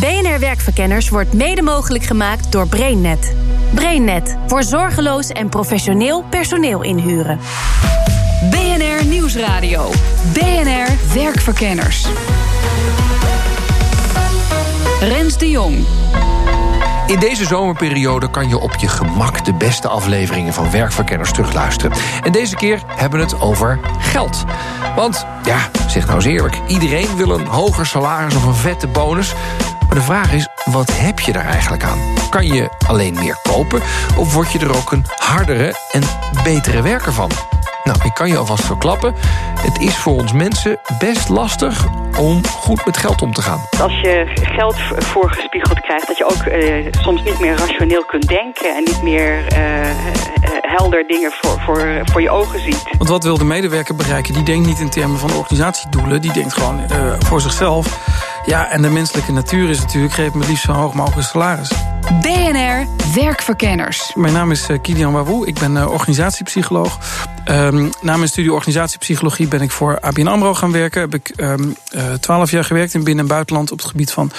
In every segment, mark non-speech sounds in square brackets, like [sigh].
BNR Werkverkenners wordt mede mogelijk gemaakt door BrainNet. BrainNet voor zorgeloos en professioneel personeel inhuren. BNR Nieuwsradio. BNR Werkverkenners. Rens de Jong. In deze zomerperiode kan je op je gemak de beste afleveringen van Werkverkenners terugluisteren. En deze keer hebben we het over geld. Want, ja, zeg nou eens eerlijk, iedereen wil een hoger salaris of een vette bonus. Maar de vraag is, wat heb je daar eigenlijk aan? Kan je alleen meer kopen of word je er ook een hardere en betere werker van? Nou, ik kan je alvast verklappen. Het is voor ons mensen best lastig om goed met geld om te gaan. Als je geld voorgespiegeld krijgt, dat je ook eh, soms niet meer rationeel kunt denken en niet meer eh, eh, helder dingen voor, voor, voor je ogen ziet. Want wat wil de medewerker bereiken? Die denkt niet in termen van organisatiedoelen, die denkt gewoon uh, voor zichzelf. Ja, en de menselijke natuur is natuurlijk, geef me liefst zo hoog mogelijk salaris. BNR Werkverkenners. Mijn naam is Kilian Wawoe, ik ben organisatiepsycholoog. Um, na mijn studie organisatiepsychologie ben ik voor ABN AMRO gaan werken. Heb ik twaalf um, jaar gewerkt in binnen- en buitenland op het gebied van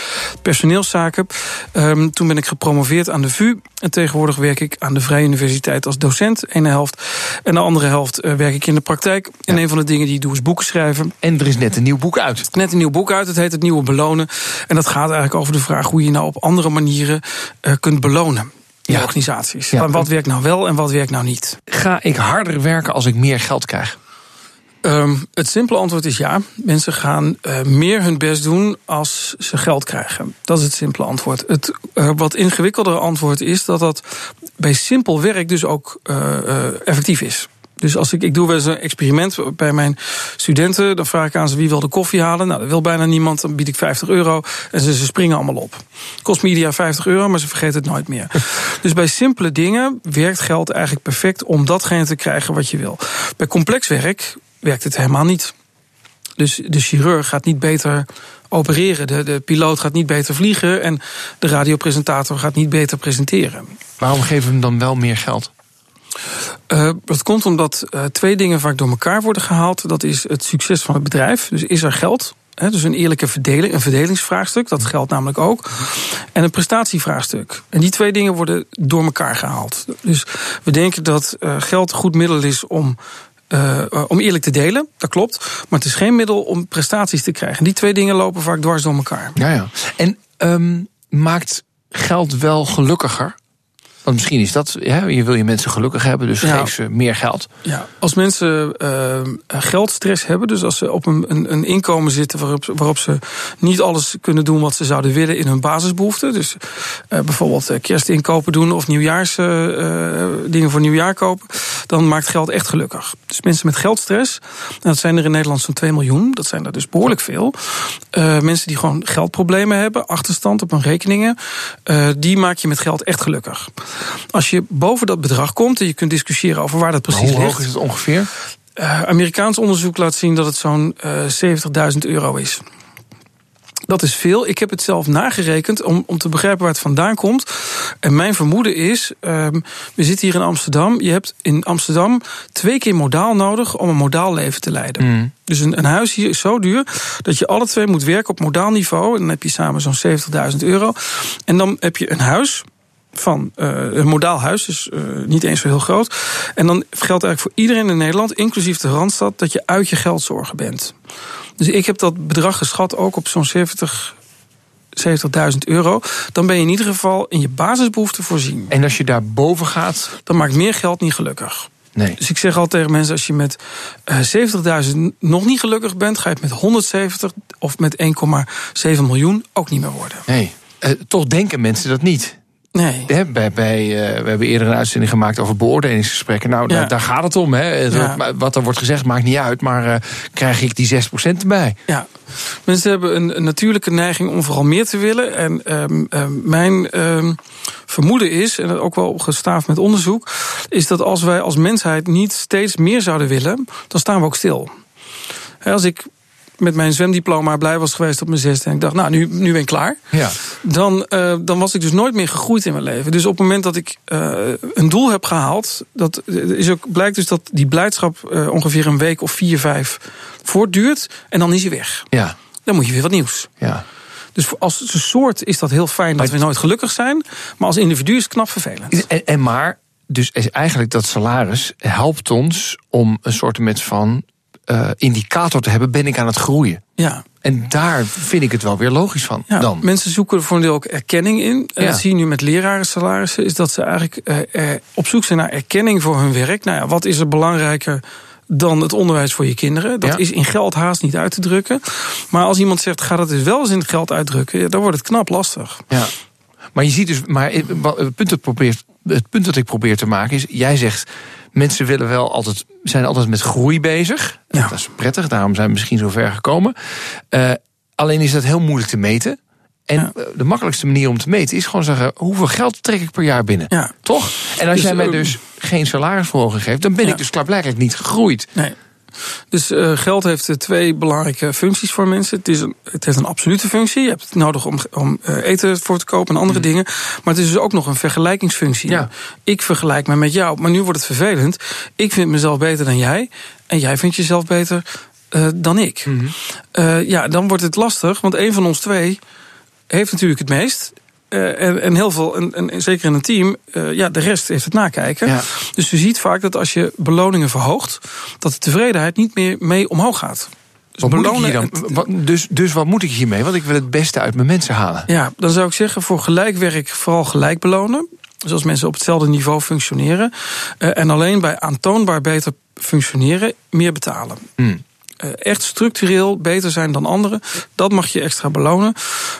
personeelszaken. Um, toen ben ik gepromoveerd aan de VU. En tegenwoordig werk ik aan de Vrije Universiteit als docent, ene helft. En de andere helft uh, werk ik in de praktijk. En een van de dingen die ik doe is boeken schrijven. En er is net een nieuw boek uit. Net een nieuw boek uit, het heet Het Nieuwe Belonen. En dat gaat eigenlijk over de vraag hoe je nou op andere manieren uh, kunt belonen in ja. organisaties. Ja. Wat werkt nou wel en wat werkt nou niet? Ga ik harder werken als ik meer geld krijg? Um, het simpele antwoord is ja. Mensen gaan uh, meer hun best doen als ze geld krijgen. Dat is het simpele antwoord. Het uh, wat ingewikkeldere antwoord is dat dat bij simpel werk dus ook uh, effectief is. Dus als ik, ik doe wel eens een experiment bij mijn studenten. Dan vraag ik aan ze wie wil de koffie halen. Nou, dat wil bijna niemand. Dan bied ik 50 euro. En ze, ze springen allemaal op. Kost media 50 euro, maar ze vergeten het nooit meer. [laughs] dus bij simpele dingen werkt geld eigenlijk perfect om datgene te krijgen wat je wil. Bij complex werk werkt het helemaal niet. Dus de chirurg gaat niet beter opereren. De, de piloot gaat niet beter vliegen. En de radiopresentator gaat niet beter presenteren. Waarom geven we hem dan wel meer geld? Uh, dat komt omdat uh, twee dingen vaak door elkaar worden gehaald. Dat is het succes van het bedrijf. Dus is er geld? Dus een eerlijke verdeling, een verdelingsvraagstuk. Dat geldt namelijk ook. En een prestatievraagstuk. En die twee dingen worden door elkaar gehaald. Dus we denken dat uh, geld een goed middel is om om eerlijk te delen, dat klopt. Maar het is geen middel om prestaties te krijgen. Die twee dingen lopen vaak dwars door elkaar. Ja, ja. En um, maakt geld wel gelukkiger? Want misschien is dat, ja, je wil je mensen gelukkig hebben, dus ja. geef ze meer geld. Ja, als mensen uh, geldstress hebben, dus als ze op een, een, een inkomen zitten waarop, waarop, ze niet alles kunnen doen wat ze zouden willen in hun basisbehoeften. Dus uh, bijvoorbeeld kerstinkopen doen of nieuwjaars uh, dingen voor nieuwjaar kopen, dan maakt geld echt gelukkig. Dus mensen met geldstress, dat zijn er in Nederland zo'n 2 miljoen, dat zijn er dus behoorlijk veel. mensen die gewoon geldproblemen hebben, achterstand op hun rekeningen, die maak je met geld echt gelukkig. Als je boven dat bedrag komt, en je kunt discussiëren over waar dat precies ligt. Hoe hoog is het ongeveer? Uh, Amerikaans onderzoek laat zien dat het zo'n uh, 70.000 euro is. Dat is veel. Ik heb het zelf nagerekend om, om te begrijpen waar het vandaan komt. En mijn vermoeden is, um, we zitten hier in Amsterdam. Je hebt in Amsterdam twee keer modaal nodig om een modaal leven te leiden. Mm. Dus een, een, huis hier is zo duur dat je alle twee moet werken op modaal niveau. En dan heb je samen zo'n 70.000 euro. En dan heb je een huis van uh, een modaal huis, dus uh, niet eens zo heel groot. En dan geldt eigenlijk voor iedereen in Nederland, inclusief de Randstad, dat je uit je geldzorgen bent. Dus ik heb dat bedrag geschat ook op zo'n 70. 70.000 euro, dan ben je in ieder geval in je basisbehoeften voorzien. En als je daar boven gaat? Dan maakt meer geld niet gelukkig. Nee. Dus ik zeg altijd tegen mensen: als je met uh, 70.000 nog niet gelukkig bent, ga je het met 170 of met 1,7 miljoen ook niet meer worden. Nee, uh, toch denken mensen dat niet. Nee. Bij, bij, uh, we hebben eerder een uitzending gemaakt over beoordelingsgesprekken. Nou, ja. daar, daar, gaat het om. Hè. Ja. Wat er wordt gezegd maakt niet uit, maar uh, krijg ik die 6% erbij? Ja. Mensen hebben een, een, natuurlijke neiging om vooral meer te willen. En um, um, mijn um, vermoeden is, en ook wel gestaafd met onderzoek, is dat als wij als mensheid niet steeds meer zouden willen, dan staan we ook stil. Als ik met mijn zwemdiploma blij was geweest op mijn zesde. En ik dacht, nou, nu, nu ben ik klaar. Ja. Dan, uh, dan was ik dus nooit meer gegroeid in mijn leven. Dus op het moment dat ik uh, een doel heb gehaald... Dat is ook, blijkt dus dat die blijdschap uh, ongeveer een week of vier, vijf voortduurt. En dan is hij weg. Ja. Dan moet je weer wat nieuws. Ja. Dus als soort is dat heel fijn dat we nooit gelukkig zijn. Maar als individu is het knap vervelend. En, en maar, dus is eigenlijk dat salaris helpt ons om een soort met van eh, indicator te hebben: ben ik aan het groeien? Ja. En daar vind ik het wel weer logisch van. Ja, dan. Mensen zoeken er voor een deel ook erkenning in. En Ja. dat zie je nu met lerarensalarissen. Is dat ze eigenlijk eh, eh, op zoek zijn naar erkenning voor hun werk. Nou ja, wat is er belangrijker dan het onderwijs voor je kinderen? Dat Ja. is in geld haast niet uit te drukken. Maar als iemand zegt, ga dat dus wel eens in het geld uitdrukken... Dan wordt het knap lastig. Ja. Maar je ziet dus, maar het punt, dat probeer, het punt dat ik probeer te maken is: jij zegt. Mensen willen wel altijd, zijn altijd met groei bezig. Ja. Dat is prettig, daarom zijn we misschien zo ver gekomen. Eh, alleen is dat heel moeilijk te meten. En Ja. eh, de makkelijkste manier om te meten is gewoon zeggen: hoeveel geld trek ik per jaar binnen? Ja. Toch? En als Dus, jij mij eh, dus geen salarisverhoging geeft, dan ben ik dus klaarblijkelijk niet gegroeid. Nee. Dus eh, geld heeft eh, twee belangrijke functies voor mensen. Het, is een, het heeft een absolute functie. Je hebt het nodig om, om eh, eten voor te kopen en andere dingen. Maar het is dus ook nog een vergelijkingsfunctie. Ja. Ik vergelijk me met jou. Maar nu wordt het vervelend. Ik vind mezelf beter dan jij. En jij vindt jezelf beter dan ik. Eh, ja, dan wordt het lastig. Want een van ons twee heeft natuurlijk het meest. Eh, en, en heel veel, en, en zeker in een team, eh, ja, de rest heeft het nakijken. Ja. Dus je ziet vaak dat als je beloningen verhoogt, dat de tevredenheid niet meer mee omhoog gaat. Dus Wat moet ik hier dan? Wat, dus, dus wat moet ik hiermee? Want ik wil het beste uit mijn mensen halen. Ja, dan zou ik zeggen voor gelijk werk vooral gelijk belonen. Dus als mensen op hetzelfde niveau functioneren. eh, en alleen bij aantoonbaar beter functioneren meer betalen. Hmm. Eh, echt structureel beter zijn dan anderen, dat mag je extra belonen.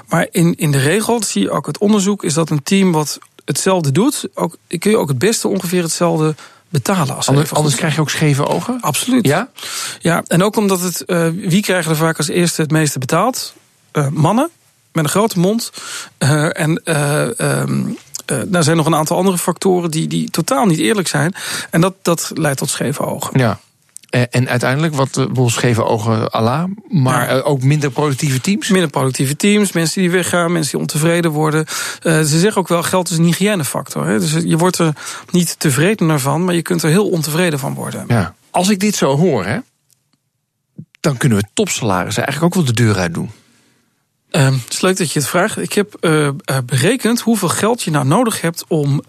Maar in, in de regel, dat zie je ook uit onderzoek, is dat een team wat hetzelfde doet, ook, kun je ook het beste ongeveer hetzelfde betalen. Als Anders, anders krijg je ook scheve ogen. Absoluut. Ja? Ja, en ook omdat het. eh, wie krijgen er vaak als eerste het meeste betaald? Eh, mannen met een grote mond. En. eh, er zijn nog een aantal andere factoren die, die totaal niet eerlijk zijn. En dat, dat leidt tot scheve ogen. Ja. Eh, En uiteindelijk, wat boel scheve ogen Allah, maar Ja. eh, ook minder productieve teams. Minder productieve teams, mensen die weggaan, mensen die ontevreden worden. Eh, ze zeggen ook wel, geld is een hygiënefactor. Hè? Dus je wordt er niet tevreden van, maar je kunt er heel ontevreden van worden. Ja. Als ik dit zo hoor, hè, dan kunnen we topsalarissen eigenlijk ook wel de deur uit doen. Uh, het is leuk dat je het vraagt. Ik heb uh, berekend hoeveel geld je nou nodig hebt om,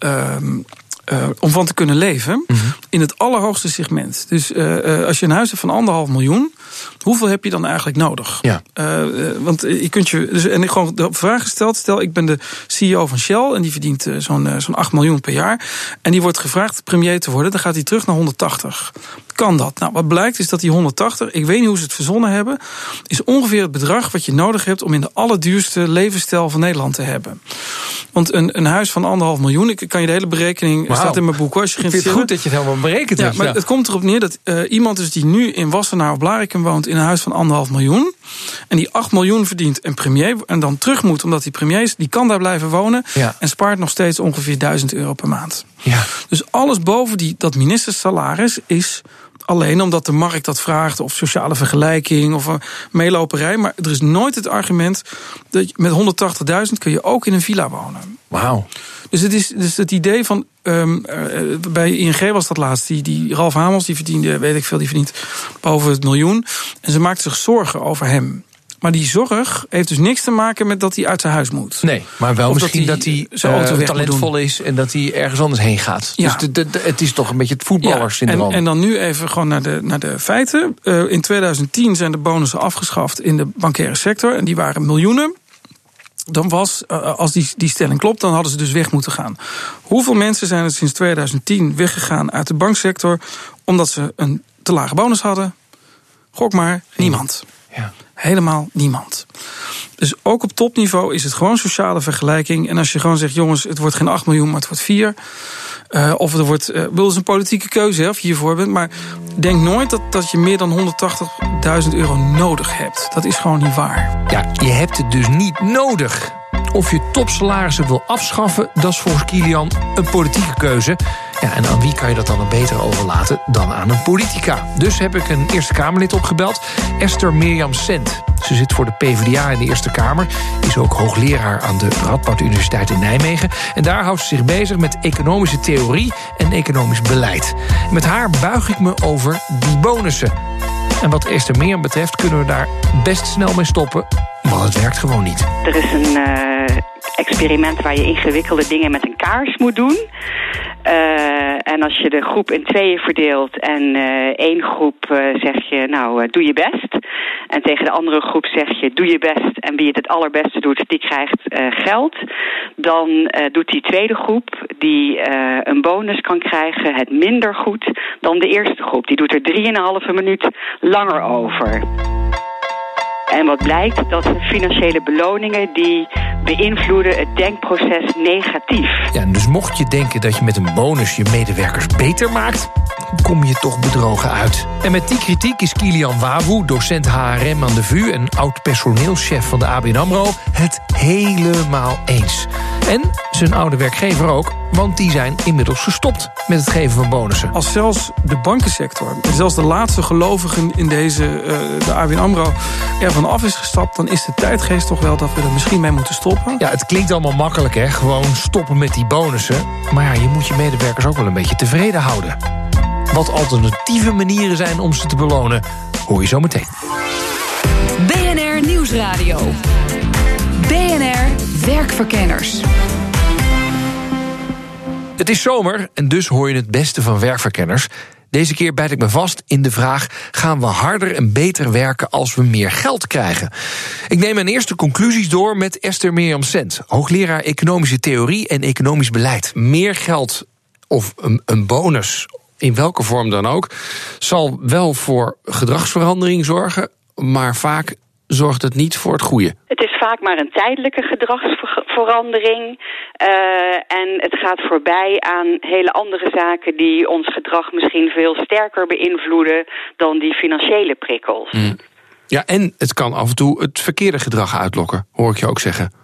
uh, uh, om van te kunnen leven. Mm -hmm. In het allerhoogste segment. Dus uh, als je een huis hebt van anderhalf miljoen, hoeveel heb je dan eigenlijk nodig? Ja. want je kunt je. Dus, en ik gewoon de vraag gesteld: stel, ik ben de CEO van Shell en die verdient zo'n zo'n 8 miljoen per jaar. En die wordt gevraagd premier te worden, dan gaat hij terug naar 180. Kan dat? Nou, wat blijkt is dat die 180, ik weet niet hoe ze het verzonnen hebben, is ongeveer het bedrag wat je nodig hebt om in de allerduurste levensstijl van Nederland te hebben. Want een, een huis van anderhalf miljoen, ik kan je de hele berekening, wow. staat in mijn boek. Als je ik vind het goed dat je het helemaal berekend ja, hebt. Maar het komt erop neer dat uh, iemand dus die nu in Wassenaar of Blarikum woont in een huis van anderhalf miljoen. En die 8 miljoen verdient en premier. En dan terug moet omdat hij premier is. Die kan daar blijven wonen. Ja. En spaart nog steeds ongeveer 1000 euro per maand. Ja. Dus alles boven die, dat ministersalaris is alleen omdat de markt dat vraagt, of sociale vergelijking, of een meeloperij. Maar er is nooit het argument dat je met 180.000 kun je ook in een villa wonen. Wauw. Dus het is dus het idee van. Um, uh, bij ING was dat laatst. Die, die Ralf Hamels, die verdiende, weet ik veel, die verdient boven het miljoen. En ze maakte zich zorgen over hem. Maar die zorg heeft dus niks te maken met dat hij uit zijn huis moet. Nee, maar wel Of misschien dat hij, dat hij uh, talentvol is en dat hij ergens anders heen gaat. Ja. Dus de, de, de, het is toch een beetje het voetballersyndroom. Ja, en, en dan nu even gewoon naar de, naar de feiten. Uh, in 2010 zijn de bonussen afgeschaft in de bankaire sector. En die waren miljoenen. Dan was, uh, als die, die stelling klopt, dan hadden ze dus weg moeten gaan. Hoeveel mensen zijn er sinds 2010 weggegaan uit de banksector omdat ze een te lage bonus hadden? Gok maar, niemand. Ja. Helemaal niemand. Dus ook op topniveau is het gewoon sociale vergelijking. En als je gewoon zegt, jongens, het wordt geen 8 miljoen, maar het wordt 4. Uh, of er wordt, wil is een politieke keuze of je hiervoor bent. Maar denk nooit dat, dat je meer dan 180.000 euro nodig hebt. Dat is gewoon niet waar. Ja, je hebt het dus niet nodig. Of je topsalarissen wil afschaffen, dat is volgens Kilian een politieke keuze. Ja, en aan wie kan je dat dan beter overlaten dan aan een politica? Dus heb ik een Eerste Kamerlid opgebeld, Esther Mirjam Sent. Ze zit voor de PvdA in de Eerste Kamer, is ook hoogleraar aan de Radboud Universiteit in Nijmegen. En daar houdt ze zich bezig met economische theorie en economisch beleid. Met haar buig ik me over die bonussen. En wat Esther Mirjam betreft kunnen we daar best snel mee stoppen. Want het werkt gewoon niet. Er is een uh, experiment waar je ingewikkelde dingen met een kaars moet doen. Uh, en als je de groep in tweeën verdeelt en uh, één groep zeg je, nou, doe je best. En tegen de andere groep zeg je, doe je best. En wie het het allerbeste doet, die krijgt geld. Dan doet die tweede groep, die een bonus kan krijgen, het minder goed dan de eerste groep. Die doet er drieënhalve minuut langer over. En wat blijkt, dat financiële beloningen die beïnvloeden het denkproces negatief. Ja, dus mocht je denken dat je met een bonus je medewerkers beter maakt, kom je toch bedrogen uit. En met die kritiek is Kilian Wawu, docent HRM aan de VU en oud personeelschef van de ABN AMRO, het helemaal eens. En zijn oude werkgever ook, want die zijn inmiddels gestopt met het geven van bonussen. Als zelfs de bankensector, zelfs de laatste gelovigen in deze, uh, de ABN AMRO, ervan af is gestapt... dan is de tijdgeest toch wel dat we er misschien mee moeten stoppen. Ja, het klinkt allemaal makkelijk, hè? Gewoon stoppen met die bonussen. Maar ja, je moet je medewerkers ook wel een beetje tevreden houden. Wat alternatieve manieren zijn om ze te belonen, hoor je zo meteen. BNR Nieuwsradio. BNR Werkverkenners. Het is zomer en dus hoor je het beste van werkverkenners. Deze keer bijt ik me vast in de vraag: gaan we harder en beter werken als we meer geld krijgen? Ik neem mijn eerste conclusies door met Esther Mirjam Sent, hoogleraar economische theorie en economisch beleid. Meer geld of een, een bonus, in welke vorm dan ook, zal wel voor gedragsverandering zorgen, maar vaak zorgt het niet voor het goede. Het is vaak maar een tijdelijke gedragsverandering. Uh, en het gaat voorbij aan hele andere zaken die ons gedrag misschien veel sterker beïnvloeden dan die financiële prikkels. Mm. Ja, en het kan af en toe het verkeerde gedrag uitlokken, hoor ik je ook zeggen.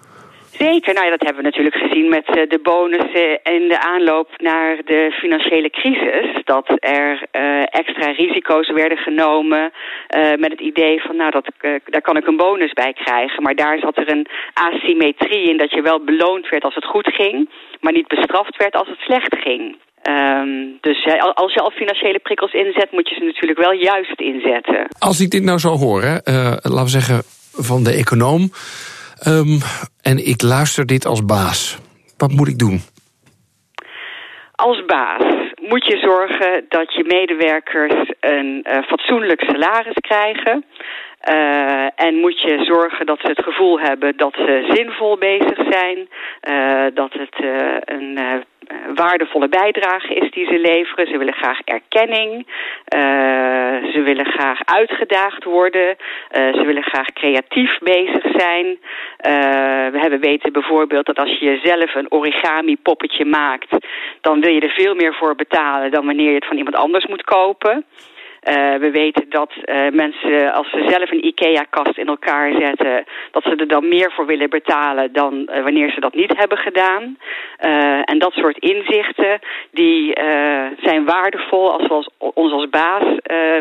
Zeker, nou ja, dat hebben we natuurlijk gezien met eh, de bonussen en de aanloop naar de financiële crisis. Dat er uh, extra risico's werden genomen uh, met het idee van, nou, dat, daar kan ik een bonus bij krijgen. Maar daar zat er een asymmetrie in dat je wel beloond werd als het goed ging, maar niet bestraft werd als het slecht ging. Um, dus als je al financiële prikkels inzet, moet je ze natuurlijk wel juist inzetten. Als ik dit nou zo hoor, hè, laten we zeggen van de econoom Um, en ik luister dit als baas. Wat moet ik doen? Als baas moet je zorgen dat je medewerkers een uh, fatsoenlijk salaris krijgen. Uh, en moet je zorgen dat ze het gevoel hebben dat ze zinvol bezig zijn. Uh, dat het een uh, waardevolle bijdrage is die ze leveren. Ze willen graag erkenning. Ze willen graag uitgedaagd worden. Ze willen graag creatief bezig zijn. we hebben weten bijvoorbeeld dat als je zelf een origami poppetje maakt... dan wil je er veel meer voor betalen dan wanneer je het van iemand anders moet kopen... Uh, we weten dat uh, mensen, als ze zelf een IKEA-kast in elkaar zetten... dat ze er dan meer voor willen betalen dan uh, wanneer ze dat niet hebben gedaan. en dat soort inzichten, die zijn waardevol als we als, ons als baas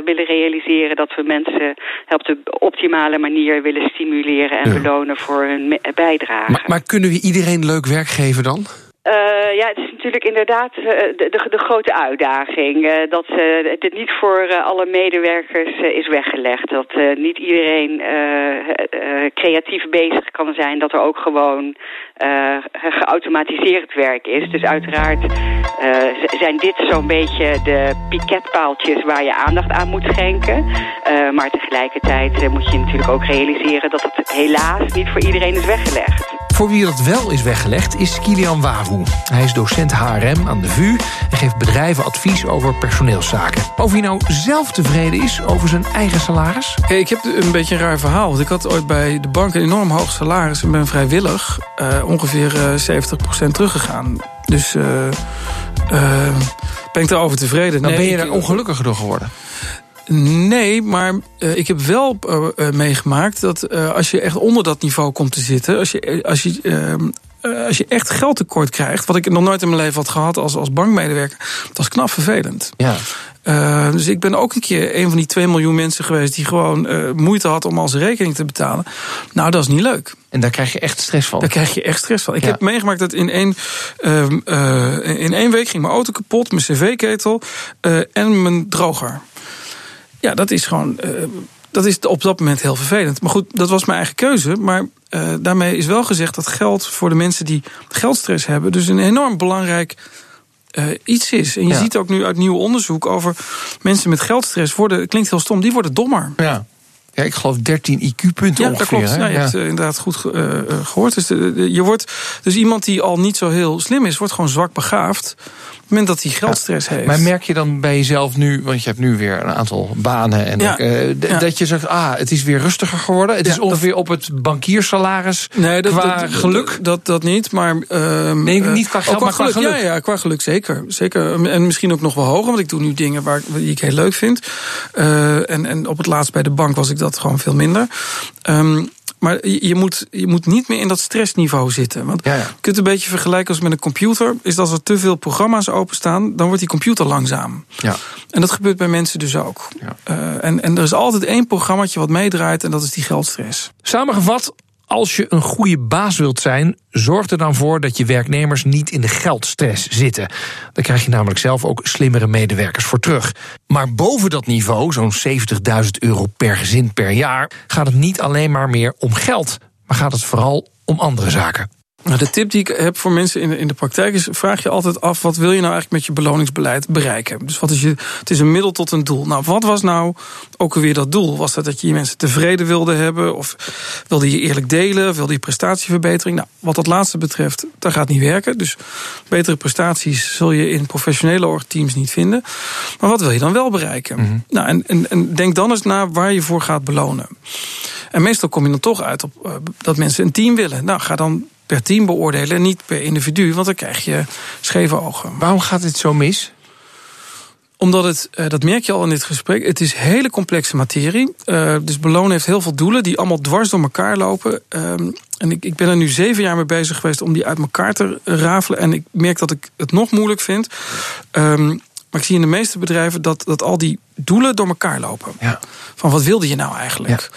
willen realiseren... dat we mensen op de optimale manier willen stimuleren en belonen voor hun bijdrage. Maar, maar kunnen we iedereen leuk werk geven dan? Uh, ja, het is natuurlijk inderdaad uh, de, de, de, grote uitdaging. Uh, dat dit niet voor alle medewerkers is weggelegd. Dat niet iedereen creatief bezig kan zijn. Dat er ook gewoon geautomatiseerd werk is. Dus uiteraard zijn dit zo'n beetje de piketpaaltjes waar je aandacht aan moet schenken. maar tegelijkertijd moet je natuurlijk ook realiseren dat het helaas niet voor iedereen is weggelegd. Voor wie dat wel is weggelegd is Kilian Wawu. Hij is docent HRM aan de VU en geeft bedrijven advies over personeelszaken. Of hij nou zelf tevreden is over zijn eigen salaris? Ik heb een beetje een raar verhaal. Want ik had ooit bij de bank een enorm hoog salaris... en ben vrijwillig uh, ongeveer uh, 70% teruggegaan. Dus uh, ben ik daarover tevreden. Nou, nee, ben je daar ongelukkiger door geworden? Nee, maar uh, ik heb wel uh, meegemaakt dat uh, als je echt onder dat niveau komt te zitten, als je, als je, ehm, als je echt geldtekort krijgt, wat ik nog nooit in mijn leven had gehad als, als bankmedewerker, dat is knap vervelend. Ja. Uh, dus ik ben ook een keer een van die 2 miljoen mensen geweest die gewoon uh, moeite had om al zijn rekening te betalen. Nou, dat is niet leuk. En daar krijg je echt stress van. Daar krijg je echt stress van. Ik ja. heb meegemaakt dat in één, uh, in één week ging mijn auto kapot, mijn cv-ketel en mijn droger. Ja, dat is gewoon. Uh, dat is op dat moment heel vervelend. Maar goed, dat was mijn eigen keuze. Maar uh, daarmee is wel gezegd dat geld voor de mensen die geldstress hebben, dus een enorm belangrijk uh, iets is. En je ziet ook nu uit nieuw onderzoek over mensen met geldstress worden, klinkt heel stom, die worden dommer. Ja. Ja, ik geloof 13 IQ-punten ja, ongeveer. Dat klopt. Nou, je hebt uh, inderdaad goed uh, gehoord. Dus de, je wordt, dus iemand die al niet zo heel slim is, wordt gewoon zwak begaafd het moment dat hij geldstress ja, heeft. Maar merk je dan bij jezelf nu, want je hebt nu weer een aantal banen, en Ja, uh, ja. dat je zegt, ah, het is weer rustiger geworden. Het is ongeveer op het bankiersalaris Nee, dat, qua dat- geluk. Dat, dat niet, maar. ehm, Nee, eh, niet qua ook geld, maar qua geluk. geluk. Ja, ja, qua geluk zeker. zeker. En misschien ook nog wel hoger, want ik doe nu dingen waar, ik- die ik heel leuk vind. Eh, en, en op het laatst bij de bank was ik dat gewoon veel minder. Ehm, maar je je moet, je moet niet meer in dat stressniveau zitten. Want Ja, ja. je kunt het een beetje vergelijken als met een computer. Is dat als er te veel programma's openstaan, dan wordt die computer langzaam. Ja. En dat gebeurt bij mensen dus ook. Ja. Eh, en, en er is altijd één programmaatje wat meedraait en dat is die geldstress. Samengevat, als je een goede baas wilt zijn, zorg er dan voor dat je werknemers niet in de geldstress zitten. Dan krijg je namelijk zelf ook slimmere medewerkers voor terug. Maar boven dat niveau, zo'n 70.000 euro per gezin per jaar, gaat het niet alleen maar meer om geld, maar gaat het vooral om andere zaken. Nou, de tip die ik heb voor mensen in de, in de praktijk is: vraag je altijd af wat wil je nou eigenlijk met je beloningsbeleid bereiken? Dus wat is je, het is een middel tot een doel. Nou, wat was nou ook alweer dat doel? Was dat dat je je mensen tevreden wilde hebben? Of wilde je eerlijk delen? Wilde je prestatieverbetering? Nou, wat dat laatste betreft, dat gaat niet werken. Dus betere prestaties zul je in professionele orgteams niet vinden. Maar wat wil je dan wel bereiken? Nou, en, en, en denk dan eens na waar je voor gaat belonen. En meestal kom je dan toch uit op eh, dat mensen een team willen. Nou, ga dan per team beoordelen en niet per individu, want dan krijg je scheve ogen. Waarom gaat dit zo mis? Omdat het, eh, dat merk je al in dit gesprek, het is hele complexe materie. Eh, dus belonen heeft heel veel doelen die allemaal dwars door elkaar lopen. Ehm, en ik, ik ben er nu zeven jaar mee bezig geweest om die uit elkaar te rafelen. En ik merk dat ik het nog moeilijk vind. Ehm, maar ik zie in de meeste bedrijven dat, dat al die doelen door elkaar lopen. Ja. Van wat wilde je nou eigenlijk?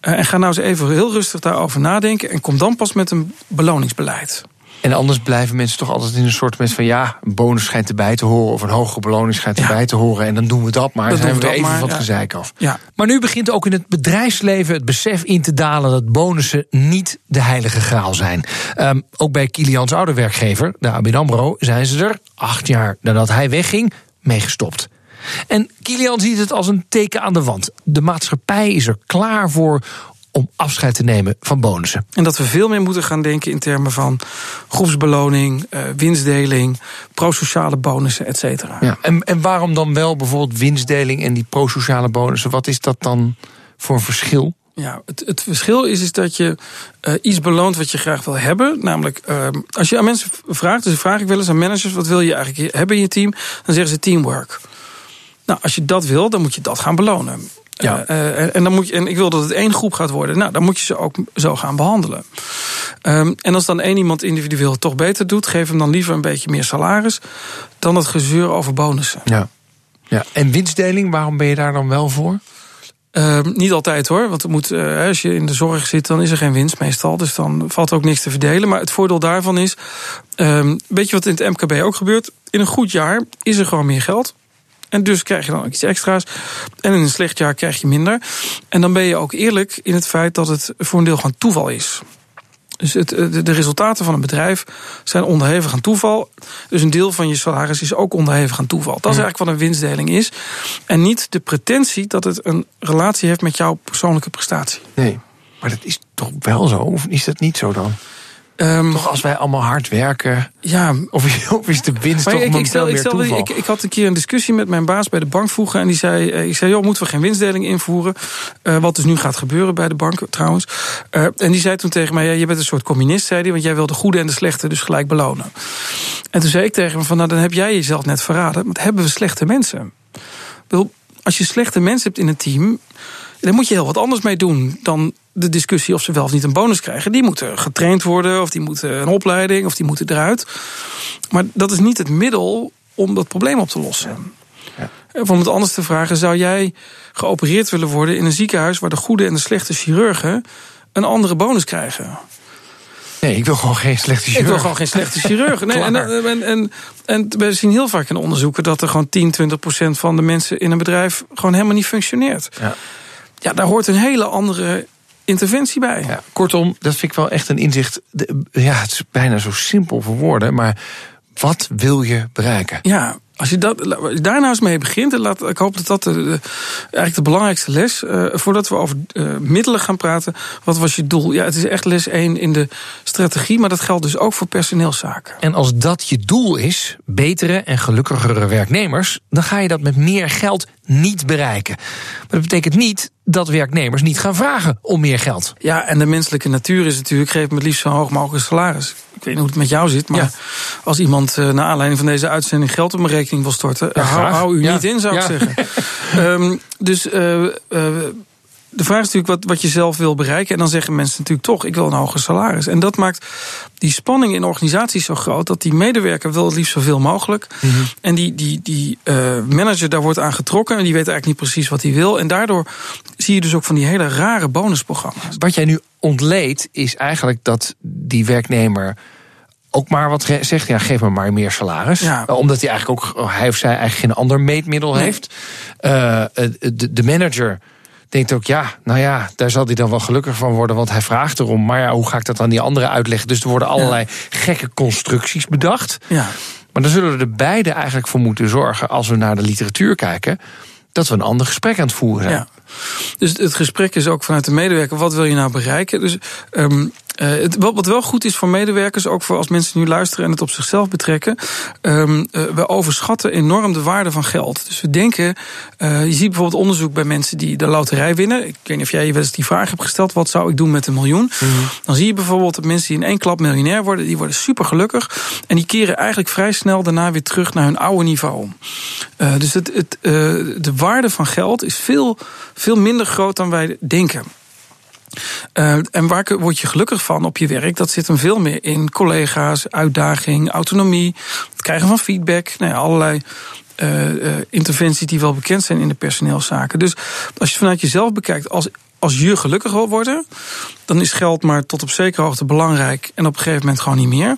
Eh, en ga nou eens even heel rustig daarover nadenken. En kom dan pas met een beloningsbeleid. En anders blijven mensen toch altijd in een soort van ja, een bonus schijnt erbij te horen of een hogere beloning schijnt Ja. erbij te horen. En dan doen we dat maar. Dan zijn doen we er even maar, van het ja. gezeik af. Ja, Maar nu begint ook in het bedrijfsleven het besef in te dalen dat bonussen niet de heilige graal zijn. Ehm, ook bij Kilians oude werkgever, de ABN AMRO, zijn ze er acht jaar nadat hij wegging mee gestopt. En Kilian ziet het als een teken aan de wand. De maatschappij is er klaar voor om afscheid te nemen van bonussen. En dat we veel meer moeten gaan denken in termen van groepsbeloning, eh, winstdeling, prosociale bonussen, et cetera. Ja. En, en waarom dan wel bijvoorbeeld winstdeling en die prosociale bonussen? Wat is dat dan voor een verschil? Ja, het, het verschil is, is dat je eh, iets beloont wat je graag wil hebben. Namelijk, eh, als je aan mensen vraagt, dus vraag ik wel eens aan managers: wat wil je eigenlijk hebben in je team? Dan zeggen ze teamwork. Nou, als je dat wil, dan moet je dat gaan belonen. Ja. Eh, eh, en, en dan moet je, en ik wil dat het één groep gaat worden. Nou, dan moet je ze ook zo gaan behandelen. Ehm, en als dan één iemand individueel het toch beter doet, geef hem dan liever een beetje meer salaris dan dat gezeur over bonussen. Ja. ja. En winstdeling, waarom ben je daar dan wel voor? Ehm, niet altijd hoor, want moet, eh, als je in de zorg zit, dan is er geen winst meestal. Dus dan valt ook niks te verdelen. Maar het voordeel daarvan is, ehm, weet je wat in het MKB ook gebeurt? In een goed jaar is er gewoon meer geld. En dus krijg je dan ook iets extra's. En in een slecht jaar krijg je minder. En dan ben je ook eerlijk in het feit dat het voor een deel gewoon toeval is. Dus het, de de resultaten van een bedrijf zijn onderhevig aan toeval. Dus een deel van je salaris is ook onderhevig aan toeval. Dat is eigenlijk wat een winstdeling is. En niet de pretentie dat het een relatie heeft met jouw persoonlijke prestatie. Nee. Maar dat is toch wel zo? Of is dat niet zo dan? Ehm, Toch als wij allemaal hard werken? ja, Of is, [laughs] of is de winst Maar toch ik, ik, stel, ik, stel, ik, ik had een keer een discussie met mijn baas bij de bank vroeger. En die zei: eh, Ik zei, joh, moeten we geen winstdeling invoeren? Eh, wat dus nu gaat gebeuren bij de bank trouwens. Eh, en die zei toen tegen mij: ja, Je bent een soort communist, zei hij, want jij wil de goede en de slechte dus gelijk belonen. En toen zei ik tegen hem: van, Nou, dan heb jij jezelf net verraden. Want hebben we slechte mensen? Ik bedoel, als je slechte mensen hebt in een team. Dan moet je heel wat anders mee doen dan de discussie of ze wel of niet een bonus krijgen. Die moeten getraind worden, of die moeten een opleiding, of die moeten eruit. Maar dat is niet het middel om dat probleem op te lossen. Of om het anders te vragen, zou jij geopereerd willen worden in een ziekenhuis waar de goede en de slechte chirurgen een andere bonus krijgen? Nee, ik wil gewoon geen slechte chirurg. Ik wil gewoon geen slechte chirurg. Nee, en, en, en, en we zien heel vaak in onderzoeken dat er gewoon 10, 20 procent van de mensen in een bedrijf gewoon helemaal niet functioneert. Ja. Ja, daar hoort een hele andere interventie bij. Ja, kortom, dat vind ik wel echt een inzicht. Ja, het is bijna zo simpel voor woorden, maar wat wil je bereiken? Ja, als je, dat, daar nou eens mee begint, en laat, ik hoop dat dat de, de- eigenlijk de belangrijkste les, eh, voordat we over eh, middelen gaan praten, wat was je doel? Ja, het is echt les 1 in de strategie, maar dat geldt dus ook voor personeelszaken. En als dat je doel is, betere en gelukkigere werknemers, dan ga je dat met meer geld niet bereiken. Maar dat betekent niet dat werknemers niet gaan vragen om meer geld. Ja, en de menselijke natuur is natuurlijk, geef me het liefst zo hoog mogelijk salaris. Ik weet niet hoe het met jou zit, maar Ja. als iemand eh, naar aanleiding van deze uitzending geld op mijn rekening wil storten, Ja, hou, u Ja. niet in, zou ik zeggen. [laughs] Ehm, dus eh, eh, de vraag is natuurlijk wat, wat je zelf wil bereiken. En dan zeggen mensen natuurlijk toch, ik wil een hoger salaris. En dat maakt die spanning in organisaties zo groot... dat die medewerker wil het liefst zoveel mogelijk. Mhm. En die, die, die eh, manager daar wordt aan getrokken... en die weet eigenlijk niet precies wat hij wil. En daardoor zie je dus ook van die hele rare bonusprogramma's. Wat jij nu ontleedt, is eigenlijk dat die werknemer ook maar wat zegt, ja, geef me maar meer salaris. Ja. Uh, Omdat hij eigenlijk ook, oh, hij of zij eigenlijk geen ander meetmiddel Nee. heeft. Uh, de, de manager denkt ook, ja, nou ja, daar zal hij dan wel gelukkig van worden, want hij vraagt erom. Maar ja, hoe ga ik dat aan die anderen uitleggen? Dus er worden allerlei gekke constructies bedacht. Ja. Maar dan zullen we er beide eigenlijk voor moeten zorgen, als we naar de literatuur kijken, dat we een ander gesprek aan het voeren zijn. Ja. Dus het gesprek is ook vanuit de medewerker, wat wil je nou bereiken? Dus um, uh, het, wat, wat wel goed is voor medewerkers, ook voor als mensen nu luisteren en het op zichzelf betrekken. Um, uh, we overschatten enorm de waarde van geld. Dus we denken, uh, je ziet bijvoorbeeld onderzoek bij mensen die de loterij winnen. Ik weet niet of jij je wel eens die vraag hebt gesteld: wat zou ik doen met een miljoen? Mm -hmm. Dan zie je bijvoorbeeld dat mensen die in één klap miljonair worden, die worden super gelukkig. En die keren eigenlijk vrij snel daarna weer terug naar hun oude niveau. Dus het, het, de waarde van geld is veel, veel minder groot dan wij denken. Uh, en waar word je gelukkig van op je werk? Dat zit hem veel meer in collega's, uitdaging, autonomie, het krijgen van feedback, nou ja, allerlei uh, uh, interventies die wel bekend zijn in de personeelszaken. Dus als je vanuit jezelf bekijkt, als, als je gelukkig wil worden, dan is geld maar tot op zekere hoogte belangrijk en op een gegeven moment gewoon niet meer.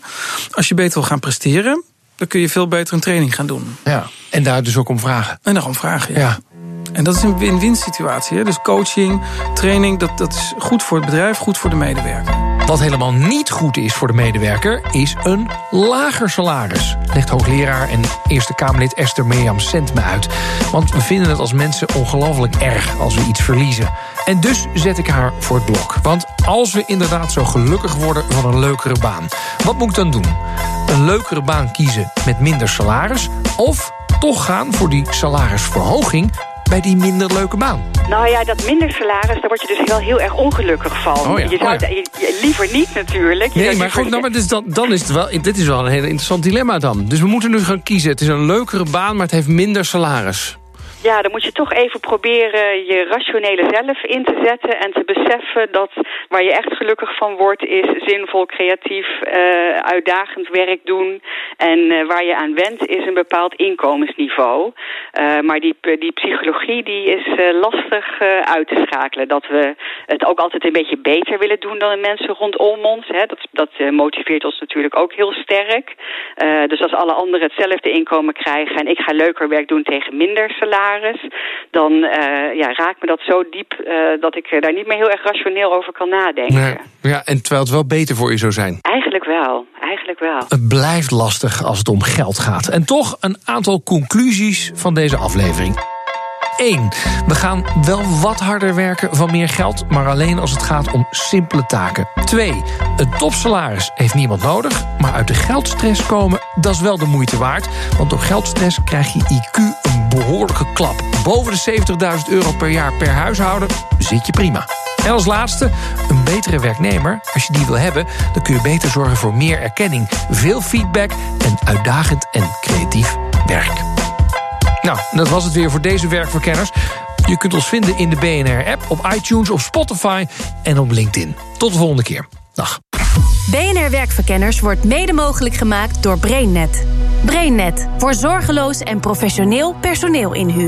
Als je beter wil gaan presteren, dan kun je veel beter een training gaan doen. Ja, en daar dus ook om vragen. En daarom vragen, ja. ja. En dat is een win-win situatie. Hè? Dus coaching, training, dat, dat is goed voor het bedrijf, goed voor de medewerker. Wat helemaal niet goed is voor de medewerker, is een lager salaris. Legt hoogleraar en Eerste Kamerlid Esther Mirjam Sent me uit. Want we vinden het als mensen ongelooflijk erg als we iets verliezen. En dus zet ik haar voor het blok. Want als we inderdaad zo gelukkig worden van een leukere baan, wat moet ik dan doen? Een leukere baan kiezen met minder salaris? Of toch gaan voor die salarisverhoging bij die minder leuke baan? Nou ja, dat minder salaris, daar word je dus wel heel erg ongelukkig van. Oh ja, je zou oh ja. het je, liever niet natuurlijk. Je Nee, maar goed, nou, maar is dan, dan is het wel, dit is wel een heel interessant dilemma dan. Dus we moeten nu gaan kiezen. Het is een leukere baan, maar het heeft minder salaris. Ja, dan moet je toch even proberen je rationele zelf in te zetten... en te beseffen dat waar je echt gelukkig van wordt... is zinvol, creatief, uh, uitdagend werk doen. En uh, waar je aan wendt is een bepaald inkomensniveau. Uh, maar die, die psychologie die is lastig uit te schakelen. Dat we het ook altijd een beetje beter willen doen dan de mensen rondom ons. Hè. Dat, dat motiveert ons natuurlijk ook heel sterk. dus als alle anderen hetzelfde inkomen krijgen... en ik ga leuker werk doen tegen minder salaris dan uh, ja, raakt me dat zo diep uh, dat ik daar niet meer heel erg rationeel over kan nadenken. Nee. Ja, en terwijl het wel beter voor je zou zijn. Eigenlijk wel, eigenlijk wel. Het blijft lastig als het om geld gaat. En toch een aantal conclusies van deze aflevering. 1. We gaan wel wat harder werken van meer geld, maar alleen als het gaat om simpele taken. 2. Een topsalaris heeft niemand nodig, maar uit de geldstress komen, dat is wel de moeite waard. Want door geldstress krijg je IQ behoorlijke klap. Boven de 70.000 euro per jaar per huishouden zit je prima. En als laatste, een betere werknemer. Als je die wil hebben, dan kun je beter zorgen voor meer erkenning, veel feedback en uitdagend en creatief werk. Nou, dat was het weer voor deze werkverkenners. Je kunt ons vinden in de BNR-app, op iTunes, op Spotify en op LinkedIn. Tot de volgende keer. Dag. BNR Werkverkenners wordt mede mogelijk gemaakt door BrainNet. BrainNet voor zorgeloos en professioneel personeel inhuren.